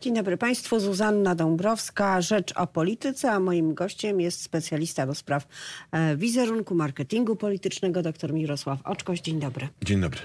Dzień dobry Państwu, Zuzanna Dąbrowska, Rzecz o Polityce, a moim gościem jest specjalista do spraw e, wizerunku, marketingu politycznego, dr Mirosław Oczkoś. Dzień dobry. Dzień dobry.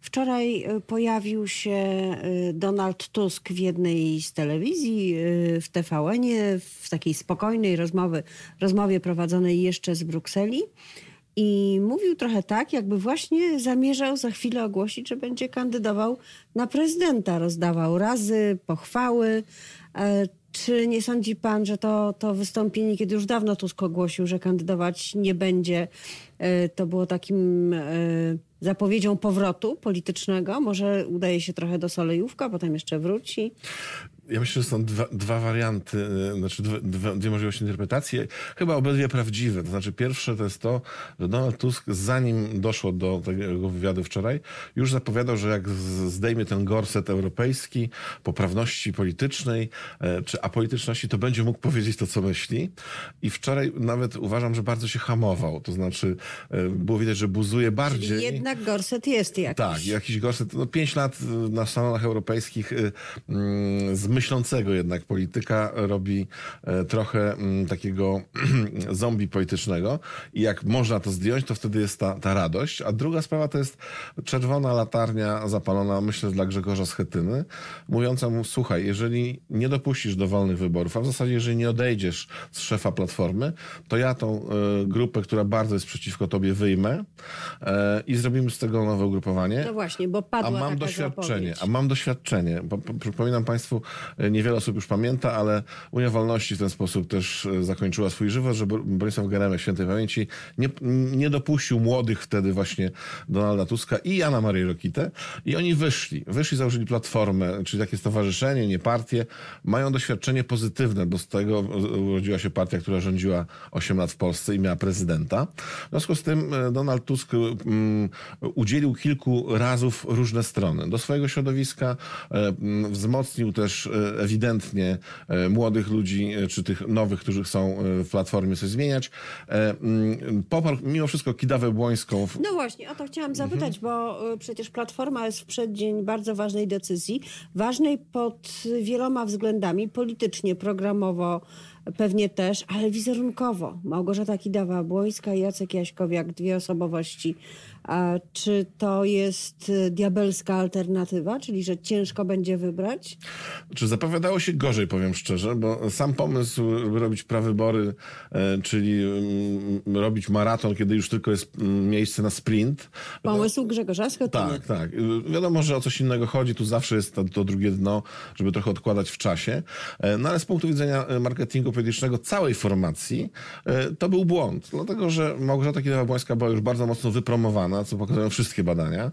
Wczoraj e, pojawił się e, Donald Tusk w jednej z telewizji, w TVN-ie, w takiej spokojnej rozmowy, rozmowie prowadzonej jeszcze z Brukseli. I mówił trochę tak, jakby właśnie zamierzał za chwilę ogłosić, że będzie kandydował na prezydenta. Rozdawał razy, pochwały. E, czy nie sądzi pan, że to, to wystąpienie, kiedy już dawno Tusk ogłosił, że kandydować nie będzie, e, to było takim e, zapowiedzią powrotu politycznego? Może udaje się trochę do Solejówka, potem jeszcze wróci? Ja myślę, że są dwa, dwa warianty, e, znaczy dwie, dwie możliwości interpretacji, chyba obydwie prawdziwe. To znaczy pierwsze to jest to, że Donald Tusk zanim doszło do tego wywiadu wczoraj, już zapowiadał, że jak zdejmie ten gorset europejski poprawności politycznej e, czy apolityczności, to będzie mógł powiedzieć to, co myśli. I wczoraj nawet uważam, że bardzo się hamował. To znaczy e, było widać, że buzuje bardziej. Czyli jednak gorset jest jakiś. Tak, jakiś gorset. No pięć lat na salonach europejskich mm, z myślącego jednak polityka robi e, trochę mm, takiego zombie politycznego i jak można to zdjąć, to wtedy jest ta, ta radość. A druga sprawa to jest czerwona latarnia zapalona, myślę, dla Grzegorza Schetyny, mówiąca mu, słuchaj, jeżeli nie dopuścisz do wolnych wyborów, a w zasadzie jeżeli nie odejdziesz z szefa Platformy, to ja tą y, grupę, która bardzo jest przeciwko tobie, wyjmę y, i zrobimy z tego nowe ugrupowanie. No właśnie, bo padła A mam doświadczenie, zapowiedź. a mam doświadczenie. Przypominam Państwu, niewiele osób już pamięta, ale Unia Wolności w ten sposób też e, zakończyła swój żywot, że Bronisław Geremek świętej pamięci nie, nie dopuścił młodych wtedy właśnie Donalda Tuska i Jana Marii Rokitę i oni wyszli. Wyszli, założyli platformę, czyli takie stowarzyszenie, nie partię. Mają doświadczenie pozytywne, bo z tego urodziła się partia, która rządziła 8 lat w Polsce i miała prezydenta. W związku z tym e, Donald Tusk udzielił kilku razów różne strony. Do swojego środowiska wzmocnił też ewidentnie e, młodych ludzi, e, czy tych nowych, którzy chcą e, w Platformie coś zmieniać. Mm, poparł mimo wszystko Kidawę Błońską. No właśnie, o to chciałam zapytać, mhm. bo przecież Platforma jest w przeddzień bardzo ważnej decyzji, ważnej pod wieloma względami, politycznie, programowo, pewnie też, ale wizerunkowo. Małgorzata Kidawa-Błońska i Jacek Jaśkowiak, dwie osobowości. A czy to jest y, diabelska alternatywa, czyli że ciężko będzie wybrać? Czy zapowiadało się gorzej, powiem szczerze, bo sam pomysł, robić prawybory, e, czyli mm, robić maraton, kiedy już tylko jest mm, miejsce na sprint. Pomysł Grzegorza Schetyny. Tak, tak. Wiadomo, że o coś innego chodzi. Tu zawsze jest to, to drugie dno, żeby trochę odkładać w czasie. E, no ale z punktu widzenia e, marketingu politycznego całej formacji to był błąd. Dlatego, że Małgorzata Kidawa-Błońska była już bardzo mocno wypromowana, co pokazują wszystkie badania.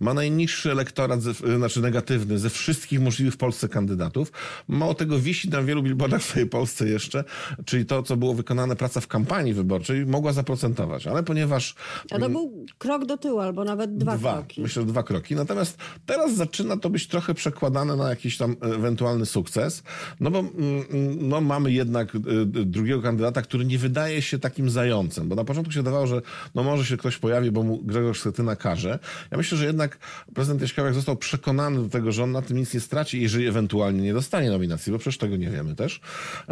Ma najniższy elektorat, e, znaczy negatywny ze wszystkich możliwych w Polsce kandydatów. Mało tego wisi na wielu billboardach w tej Polsce jeszcze, czyli to, co było wykonane, praca w kampanii wyborczej, mogła zaprocentować. Ale ponieważ... A to był krok do tyłu, albo nawet dwa, dwa kroki. Myślę, dwa kroki. Natomiast teraz zaczyna to być trochę przekładane na jakiś tam ewentualny sukces, no bo mm, mm, no, mamy jednak y, y, drugiego kandydata, który nie wydaje się takim zającem, bo na początku się dawało, że no może się ktoś pojawi, bo mu Grzegorz Schetyna każe. Ja myślę, że jednak prezydent Jaśkowiak został przekonany do tego, że on na tym nic nie straci, jeżeli ewentualnie nie dostanie nominacji, bo przecież tego nie wiemy też.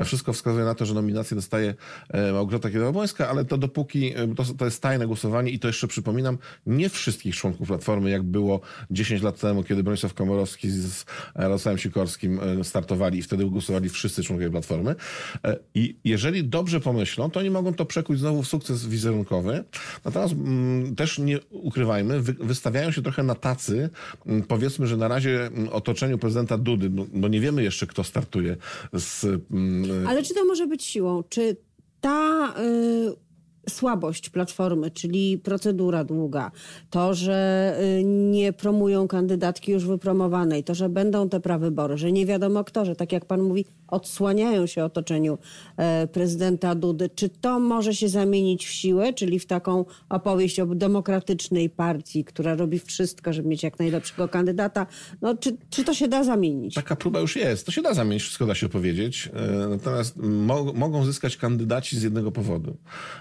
Wszystko wskazuje na to, że nominację dostaje e, Małgorzata Kidawa-Błońska, ale to dopóki, e, to, to jest tajne głosowanie i to jeszcze przypominam, nie wszystkich członków Platformy, jak było 10 lat temu, kiedy Bronisław Komorowski z Jarosławem Sikorskim e, startowali i wtedy głosowali wszyscy członkowie Platformy. I jeżeli dobrze pomyślą, to oni mogą to przekuć znowu w sukces wizerunkowy. Natomiast mm, też nie ukrywajmy, wy, wystawiają się trochę na tacy, mm, powiedzmy, że na razie mm, otoczeniu prezydenta Dudy, no, no nie wiemy jeszcze, kto startuje z... Mm, Ale czy to może być siłą? Czy ta... Y słabość Platformy, czyli procedura długa, to, że y, nie promują kandydatki już wypromowanej, to, że będą te prawybory, że nie wiadomo kto, że tak jak pan mówi, odsłaniają się otoczeniu e, prezydenta Dudy. Czy to może się zamienić w siłę, czyli w taką opowieść o demokratycznej partii, która robi wszystko, żeby mieć jak najlepszego kandydata? No, czy, czy to się da zamienić? Taka próba już jest. To się da zamienić, wszystko da się opowiedzieć. E, natomiast mo mogą zyskać kandydaci z jednego powodu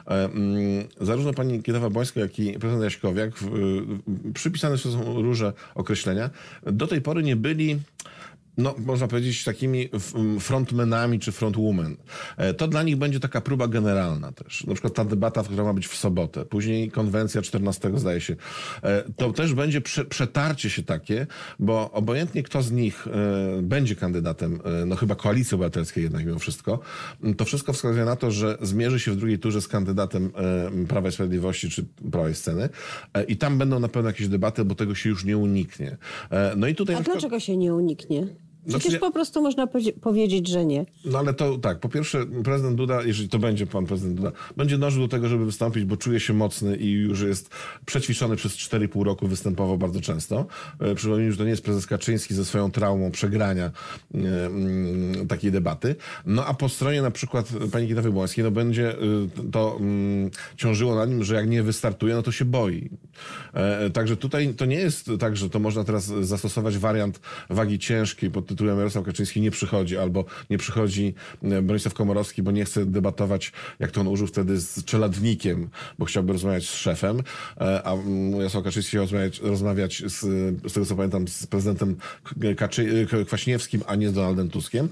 e, Mm, zarówno pani Kietowa-Błońska, jak i prezydent Jaśkowiak, przypisane są różne określenia, do tej pory nie byli no, można powiedzieć, takimi frontmenami czy frontwoman. E, to dla nich będzie taka próba generalna też. Na przykład ta debata, która ma być w sobotę, później konwencja 14 zdaje się. E, to też będzie prze, przetarcie się takie, bo obojętnie kto z nich e, będzie kandydatem, no chyba koalicji obywatelskiej jednak mimo wszystko, to wszystko wskazuje na to, że zmierzy się w drugiej turze z kandydatem Prawa i Sprawiedliwości czy Prawej Sceny i tam będą na pewno jakieś debaty, bo tego się już nie uniknie. No i tutaj... A dlaczego się nie uniknie? Przecież znaczy, po prostu można powiedzieć, że nie. No ale to tak, po pierwsze prezydent Duda, jeżeli to będzie pan prezydent Duda, będzie dążył do tego, żeby wystąpić, bo czuje się mocny i już jest przećwiczony przez 4,5 roku, występował bardzo często. E, przypomnijmy, że to nie jest prezes Kaczyński ze swoją traumą przegrania e, mm, takiej debaty. No a po stronie na przykład pani Kita Wybońskiej, no będzie e, to mm, ciążyło na nim, że jak nie wystartuje, no to się boi. Także tutaj to nie jest tak, że to można teraz zastosować wariant wagi ciężkiej pod tytułem Jarosław Kaczyński nie przychodzi, albo nie przychodzi e, Bronisław Komorowski, bo nie chce debatować, jak to on użył wtedy, z czeladnikiem, bo chciałby rozmawiać z szefem, e, a Jarosław Kaczyński chciał rozmawiać, rozmawiać z, z tego co pamiętam, z prezydentem Kaczy, e, Kwaśniewskim, a nie z Donaldem Tuskiem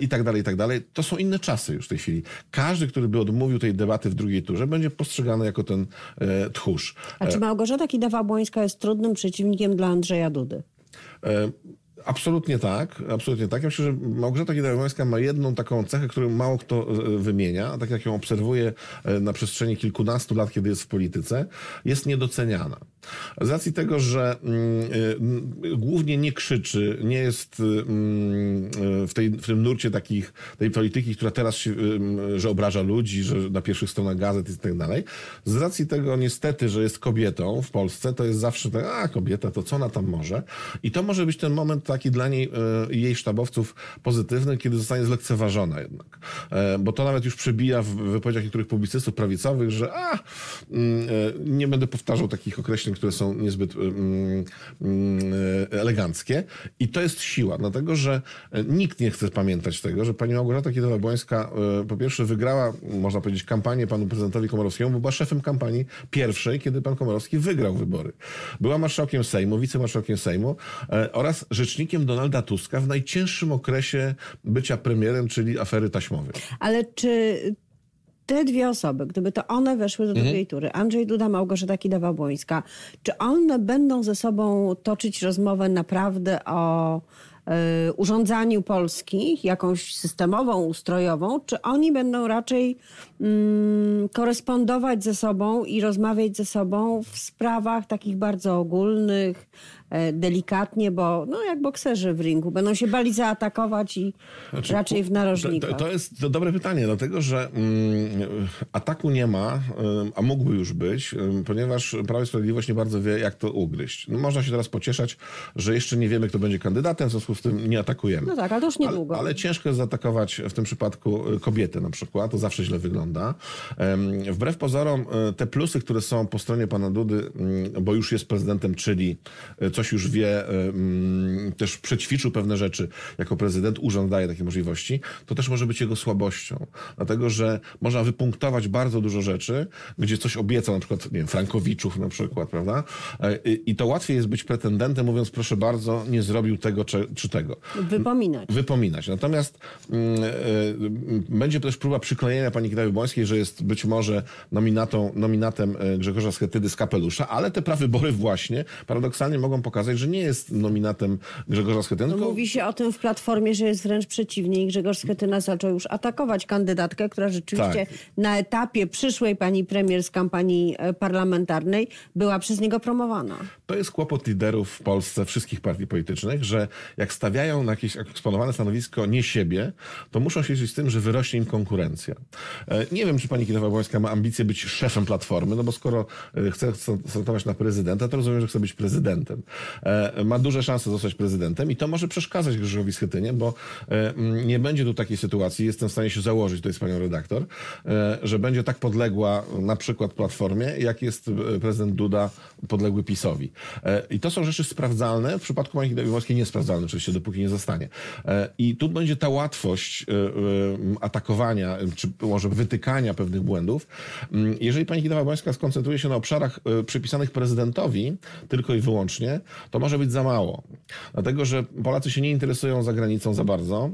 i tak dalej, i tak dalej. To są inne czasy już w tej chwili. Każdy, który by odmówił tej debaty w drugiej turze, będzie postrzegany jako ten e, tchórz. A czy Małgorzata Kidawa-Błońska jest trudnym przeciwnikiem dla Andrzeja Dudy? E, Absolutnie tak, absolutnie tak. Ja myślę, że Małgorzata Kidawa-Błońska ma jedną taką cechę, którą mało kto e, wymienia, tak jak ją obserwuję e, na przestrzeni kilkunastu lat, kiedy jest w polityce, jest niedoceniana. Z racji tego, że mm, y, głównie nie krzyczy, nie jest mm, y, w, tej, w tym nurcie takich, tej polityki, która teraz się, y, że obraża ludzi, że na pierwszych stronach gazet i tak dalej. Z racji tego niestety, że jest kobietą w Polsce, to jest zawsze tak, a kobieta, to co ona tam może? I to może być ten moment taki dla niej i jej sztabowców pozytywny, kiedy zostanie zlekceważona jednak. E, bo to nawet już przebija w wypowiedziach niektórych publicystów prawicowych, że a, mm, e, nie będę powtarzał takich określeń, które są niezbyt mm, mm, eleganckie. I to jest siła, dlatego że nikt nie chce pamiętać tego, że pani Małgorzata Kidawa-Błońska e, po pierwsze wygrała, można powiedzieć, kampanię panu prezydentowi Komorowskiemu, bo była szefem kampanii pierwszej, kiedy pan Komorowski wygrał wybory. Była marszałkiem Sejmu, wicemarszałkiem Sejmu e, oraz rzecznikiem Donalda Tuska w najcięższym okresie bycia premierem, czyli afery taśmowej. Ale czy te dwie osoby, gdyby to one weszły do mhm. drugiej tury, Andrzej Duda, Małgorzata Kidawa-Błońska, czy one będą ze sobą toczyć rozmowę naprawdę o y, urządzaniu Polski, jakąś systemową, ustrojową, czy oni będą raczej y, korespondować ze sobą i rozmawiać ze sobą w sprawach takich bardzo ogólnych, E, delikatnie, bo no, jak bokserzy w ringu będą się bali zaatakować i znaczy, raczej w narożnikach. To, to jest to dobre pytanie, dlatego że mm, ataku nie ma, a mógłby już być, ponieważ Prawo i Sprawiedliwość nie bardzo wie, jak to ugryźć. No, można się teraz pocieszać, że jeszcze nie wiemy, kto będzie kandydatem, w związku z tym nie atakujemy. No tak, ale to już niedługo. Ale, ale ciężko jest zaatakować w tym przypadku e, kobiety na przykład, to zawsze źle wygląda. Wbrew pozorom e, te plusy, które są po stronie pana Dudy, mm, bo już jest prezydentem, czyli coś ktoś już wie, też przećwiczył pewne rzeczy jako prezydent, urząd daje takie możliwości, to też może być jego słabością. Dlatego, że można wypunktować bardzo dużo rzeczy, gdzie coś obiecał, na przykład, nie wiem, Frankowiczów na przykład, prawda? E, I to łatwiej jest być pretendentem, mówiąc, proszę bardzo, nie zrobił tego czy, czy tego. Wypominać. Wypominać. Natomiast mm, będzie też próba przyklejenia pani Kidawy Błońskiej, że jest być może nominatą, nominatem Grzegorza Schetydy z kapelusza, ale te prawybory właśnie paradoksalnie mogą pokazać, że nie jest nominatem Grzegorza Schetyny. No, mówi się o tym w Platformie, że jest wręcz przeciwnie i Grzegorz Schetyna zaczął już atakować kandydatkę, która rzeczywiście tak. na etapie przyszłej pani premier z kampanii e, parlamentarnej była przez niego promowana. To jest kłopot liderów w Polsce, wszystkich partii politycznych, że jak stawiają na jakieś eksponowane stanowisko nie siebie, to muszą się liczyć z tym, że wyrośnie im konkurencja. Nie wiem, czy pani Kidawa-Błońska ma ambicje być szefem Platformy, no bo skoro e, chce startować na prezydenta, to rozumiem, że chce być prezydentem. E, ma duże szanse zostać prezydentem i to może przeszkadzać Grzegorzowi Schetynie, bo e, nie będzie tu takiej sytuacji, jestem w stanie się założyć, to jest panią redaktor, że będzie tak podległa na przykład Platformie, jak jest prezydent Duda podległy PiSowi. I to są rzeczy sprawdzalne, w przypadku pani Kidawy-Błońskiej niesprawdzalne oczywiście, dopóki nie zostanie. I tu będzie ta łatwość atakowania, czy może wytykania pewnych błędów. Jeżeli pani Kidawa-Błońska skoncentruje się na obszarach przypisanych prezydentowi tylko i wyłącznie, to może być za mało. Dlatego, że Polacy się nie interesują za granicą za bardzo,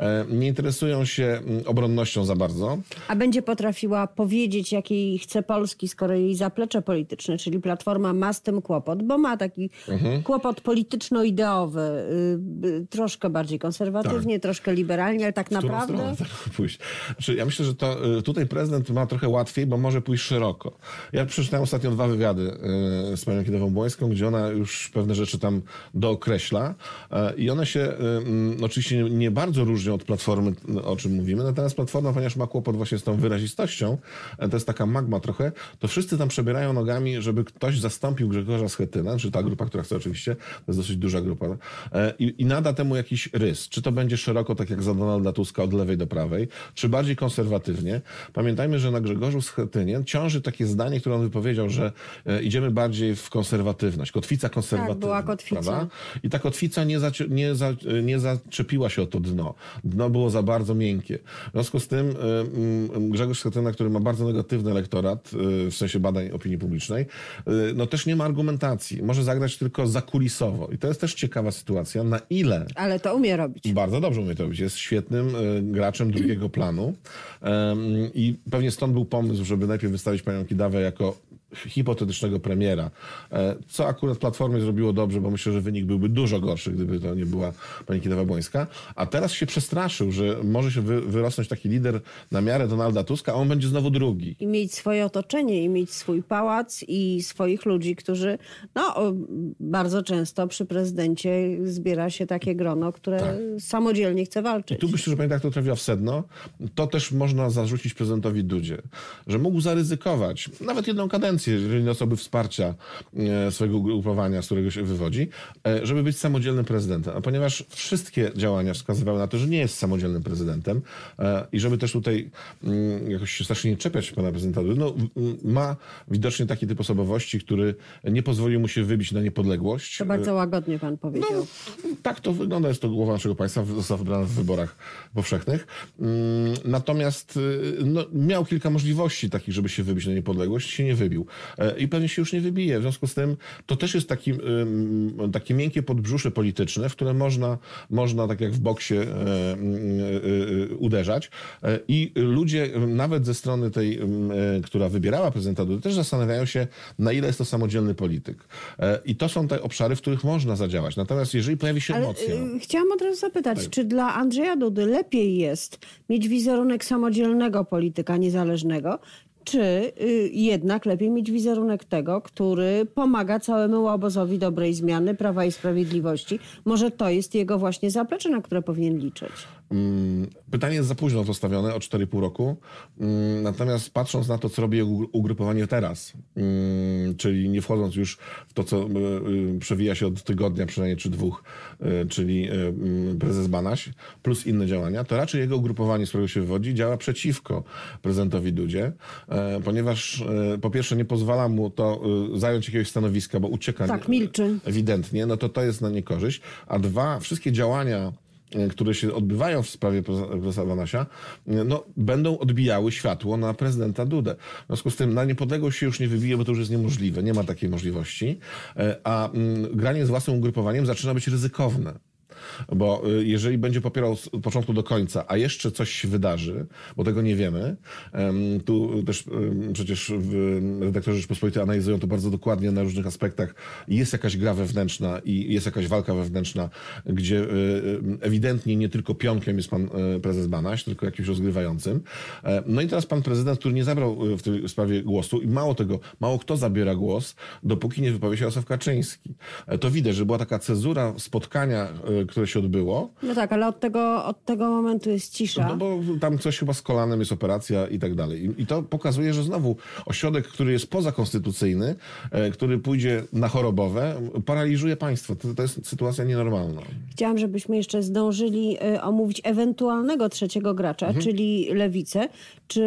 e, nie interesują się mm, obronnością za bardzo. A będzie potrafiła powiedzieć, jakiej chce Polski, skoro jej zaplecze polityczne, czyli Platforma ma z tym kłopot, bo ma taki Mhm. kłopot polityczno-ideowy, y, y, troszkę bardziej konserwatywnie, troszkę liberalnie, ale tak Tak. naprawdę... chcemy pójść. Znaczy, ja myślę, że to y, tutaj prezydent ma trochę łatwiej, bo może pójść szeroko. Ja przeczytałem ostatnio dwa wywiady y, z panią Kidową Błońską, gdzie ona już pewne rzeczy tam dookreśla e, i one się mm, oczywiście nie, bardzo różnią od Platformy, o czym mówimy, natomiast Platforma, ponieważ ma kłopot właśnie z tą wyrazistością, e, to jest taka magma trochę, to wszyscy tam przebierają nogami, żeby ktoś zastąpił Grzegorza Schetyna, czy ta grupa, która chce oczywiście, to jest dosyć duża grupa, e, i, i nada temu jakiś rys. Czy to będzie szeroko, tak jak za Donalda Tuska od lewej do prawej, czy bardziej konserwatywnie. Pamiętajmy, że na Grzegorzu Schetynie ciąży takie zdanie, które on wypowiedział, że e, idziemy bardziej w konserwatywność. Kotwica konserwatywna. Tak, była kotwica. Prawda? I ta kotwica nie, nie, za, nie zaczepiła się o to dno. Dno było za bardzo miękkie. W związku z tym y, Grzegorz Schetyna, który ma bardzo negatywny elektorat, y, w sensie badań opinii publicznej, no też nie ma argumentacji. Może zagrać tylko zakulisowo. I to jest też ciekawa sytuacja, na ile Ale to umie robić. bardzo dobrze umie to robić. Jest świetnym graczem drugiego planu. I pewnie stąd był pomysł, żeby najpierw wystawić panią Kidawę jako hipotetycznego premiera. E, Co akurat Platformie zrobiło dobrze, bo myślę, że wynik byłby dużo gorszy, gdyby to nie była pani Kidawa-Błońska. A teraz się przestraszył, że może się wy, wyrosnąć taki lider na miarę Donalda Tuska, a on będzie znowu drugi. I mieć swoje otoczenie, i mieć swój pałac, i swoich ludzi, którzy, no, bardzo często przy prezydencie zbiera się takie grono, które Tak. samodzielnie chce walczyć. Tu myślę, że pani tak to trafiła w sedno. To też można zarzucić prezydentowi Dudzie, że mógł zaryzykować nawet jedną kadencję, jeżeli nie osoby wsparcia e, swojego ugrupowania, z którego się wywodzi, e, żeby być samodzielnym prezydentem. A ponieważ wszystkie działania wskazywały na to, że nie jest samodzielnym prezydentem e, i żeby też tutaj mm, jakoś się strasznie nie czepiać pana prezydenta no, ma widocznie taki typ osobowości, który nie pozwolił mu się wybić na niepodległość. To bardzo łagodnie pan powiedział. No, tak to wygląda, jest to głowa naszego państwa, została wybrana w wyborach powszechnych. Mm, Natomiast y, no, miał kilka możliwości takich, żeby się wybić na niepodległość, się nie wybił. E, I pewnie się już nie wybije. W związku z tym to też jest taki, takie miękkie podbrzusze polityczne, w które można, można tak jak w boksie, e, y, uderzać. E, I ludzie nawet ze strony tej, e, która wybierała prezydenta Dudy, też zastanawiają się, na ile jest to samodzielny polityk. E, I to są te obszary, w których można zadziałać. Natomiast jeżeli pojawi się Ale emocja... y, chciałam od razu zapytać, czy dla Andrzeja Dudy lepiej jest mieć wizerunek samodzielnego polityka niezależnego, czy y, jednak lepiej mieć wizerunek tego, który pomaga całemu obozowi dobrej zmiany, Prawa i Sprawiedliwości? Może to jest jego właśnie zaplecze, na które powinien liczyć? Mm, Pytanie jest za późno postawione, o 4,5 roku. Mm, Natomiast patrząc na to, co robi ugru- ugrupowanie teraz, mm, czyli nie wchodząc już w to, co y, y, przewija się od tygodnia przynajmniej czy dwóch, y, czyli prezes Banaś, plus inne działania, to raczej jego ugrupowanie, z którego się wywodzi, działa przeciwko prezydentowi Dudzie, e, ponieważ e, po pierwsze nie pozwala mu to zająć jakiegoś stanowiska, bo ucieka Tak, milczy. ewidentnie, no to to jest na niekorzyść. A dwa, wszystkie działania które się odbywają w sprawie prezesa Banasia, e, no, będą odbijały światło na prezydenta Dudę. W związku z tym na niepodległość się już nie wybije, bo to już jest niemożliwe. Nie ma takiej możliwości. E, A mm, granie z własnym ugrupowaniem zaczyna być ryzykowne. Bo y, jeżeli będzie popierał z początku do końca, a jeszcze coś się wydarzy, bo tego nie wiemy, em, tu też przecież redaktorzy Rzeczpospolitej analizują to bardzo dokładnie na różnych aspektach. Jest jakaś gra wewnętrzna i jest jakaś walka wewnętrzna, gdzie y, y, ewidentnie nie tylko pionkiem jest pan y, prezes Banaś, tylko jakimś rozgrywającym. E, No i teraz pan prezydent, który nie zabrał y, w tej sprawie głosu i mało tego, mało kto zabiera głos, dopóki nie wypowie się Jarosław Kaczyński. E, To widać, że była taka cezura spotkania, y, które się odbyło, No tak, ale od tego, od tego momentu jest cisza. no bo tam coś chyba z kolanem jest operacja i tak dalej. I- I to pokazuje, że znowu ośrodek, który jest pozakonstytucyjny, e, który pójdzie na chorobowe, paraliżuje państwo. To, to jest sytuacja nienormalna. Chciałam, żebyśmy jeszcze zdążyli y, omówić ewentualnego trzeciego gracza, Mhm. czyli lewicę. Czy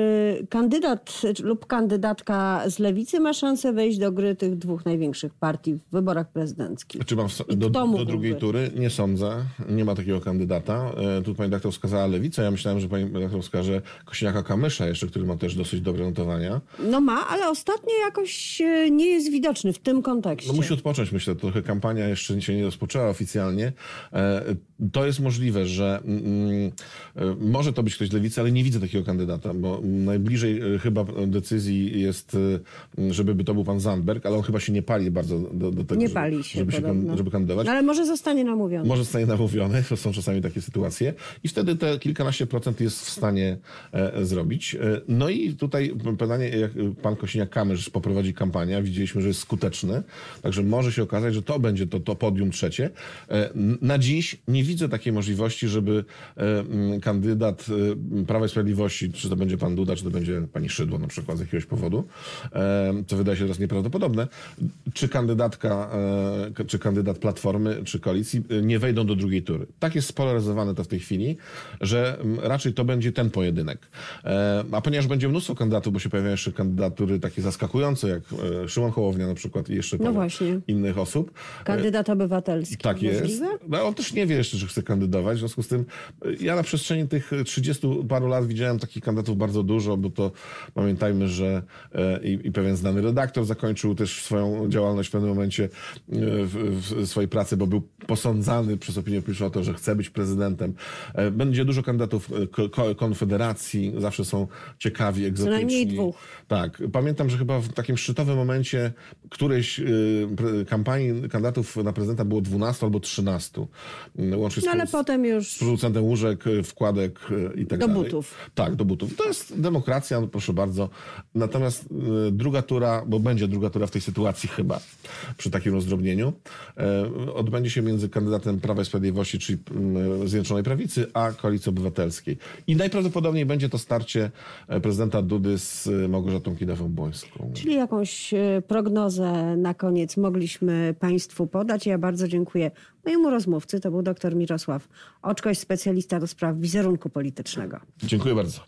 kandydat lub kandydatka z lewicy ma szansę wejść do gry tych dwóch największych partii w wyborach prezydenckich? Czy mam do, do drugiej tury? Nie sądzę. Nie ma takiego kandydata. E, Tu pani doktor wskazała Lewicę. Ja myślałem, że pani doktor wskaże Kosiniaka-Kamysza jeszcze, który ma też dosyć dobre notowania. No ma, ale ostatnio jakoś e, nie jest widoczny w tym kontekście. No musi odpocząć, myślę. Trochę kampania jeszcze się nie rozpoczęła oficjalnie. E, To jest możliwe, że mm, e, może to być ktoś z lewicy, ale nie widzę takiego kandydata, bo najbliżej chyba decyzji jest, e, żeby to był pan Zandberg, ale on chyba się nie pali bardzo do, do tego, nie pali się, żeby, kan- żeby kandydować. No, ale może zostanie namówiony. Może zostanie namówiony, to są czasami takie sytuacje i wtedy te kilkanaście procent jest w stanie e, zrobić. E, no i tutaj pytanie, jak pan Kosiniak-Kamysz poprowadzi kampanię, widzieliśmy, że jest skuteczny, także może się okazać, że to będzie to, to podium trzecie. E, na dziś nie widzę takiej możliwości, żeby kandydat Prawa i Sprawiedliwości, czy to będzie pan Duda, czy to będzie pani Szydło na przykład z jakiegoś powodu, co wydaje się teraz nieprawdopodobne, czy kandydatka, czy kandydat Platformy, czy Koalicji nie wejdą do drugiej tury. Tak jest spolaryzowane to w tej chwili, że m, raczej to będzie ten pojedynek. E, A ponieważ będzie mnóstwo kandydatów, bo się pojawiają jeszcze kandydatury takie zaskakujące, jak e, Szymon Hołownia na przykład i jeszcze No innych osób. Kandydat obywatelski. Tak jest. No, on też nie wie jeszcze, że chce kandydować. W związku z tym ja na przestrzeni tych 30 paru lat widziałem takich kandydatów bardzo dużo, bo to pamiętajmy, że e, i, i pewien znany redaktor zakończył też swoją działalność w pewnym momencie e, w, w swojej pracy, bo był posądzany przez opinię publiczną o to, że chce być prezydentem. E, Będzie dużo kandydatów e, ko- ko- Konfederacji, zawsze są ciekawi, egzotyczni. najmniej dwóch. Tak. Pamiętam, że chyba w takim szczytowym momencie którejś y, kampanii kandydatów na prezydenta było 12 albo 13. y, Łącznie z, No ale z potem już producentem łóżek, y, wkładek i tak Do dalej. butów. Tak, do butów. To jest demokracja, no proszę bardzo. Natomiast druga tura, bo będzie druga tura w tej sytuacji chyba, przy takim rozdrobnieniu, odbędzie się między kandydatem Prawa i Sprawiedliwości, czyli y, Zjednoczonej Prawicy, a Koalicji Obywatelskiej. I najprawdopodobniej będzie to starcie y, prezydenta Dudy z y, Małgorzatą Kidawą-Błońską. Czyli jakąś e, prognozę na koniec mogliśmy Państwu podać. Ja bardzo dziękuję mojemu rozmówcy. To był dr Mirosław Oczkoś, specjalista do spraw wizerunku politycznego. Dziękuję bardzo.